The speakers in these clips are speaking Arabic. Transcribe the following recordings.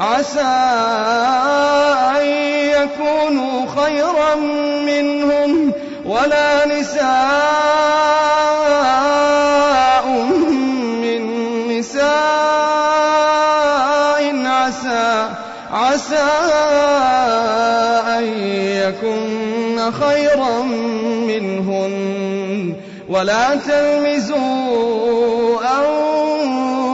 عسى أن يكونوا خيرا منهم ولا نساء من نساء عسى عسى أن يكن خيرا منهن. ولا تلمزوا أنفسكم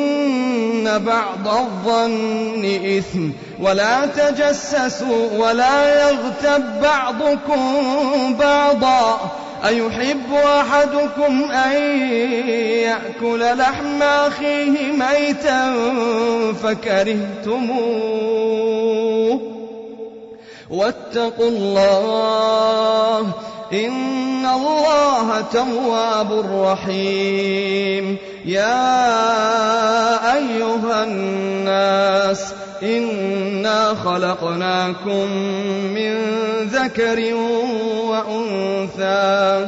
بعض الظن إثم ولا تجسسوا ولا يغتب بعضكم بعضا أيحب أحدكم أن يأكل لحم أخيه ميتا فكرهتموه واتقوا الله إن الله تواب رحيم يا أيها الناس إنا خلقناكم من ذكر وأنثى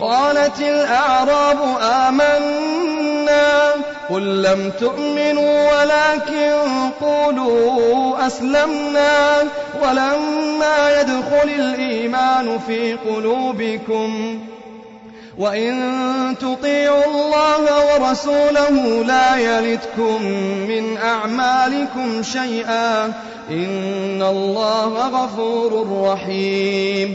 قالت الأعراب آمنا قل لم تؤمنوا ولكن قولوا أسلمنا ولما يدخل الإيمان في قلوبكم وإن تطيعوا الله ورسوله لا يلتكم من أعمالكم شيئا إن الله غفور رحيم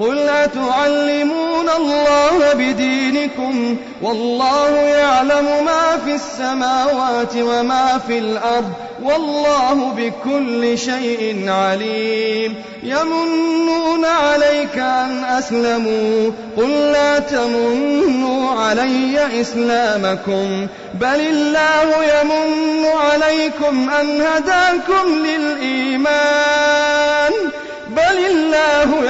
قل أتعلمون الله بدينكم والله يعلم ما في السماوات وما في الأرض والله بكل شيء عليم يمنون عليك أن أسلموا قل لا تمنوا علي إسلامكم بل الله يمن عليكم أن هداكم للإيمان بل الله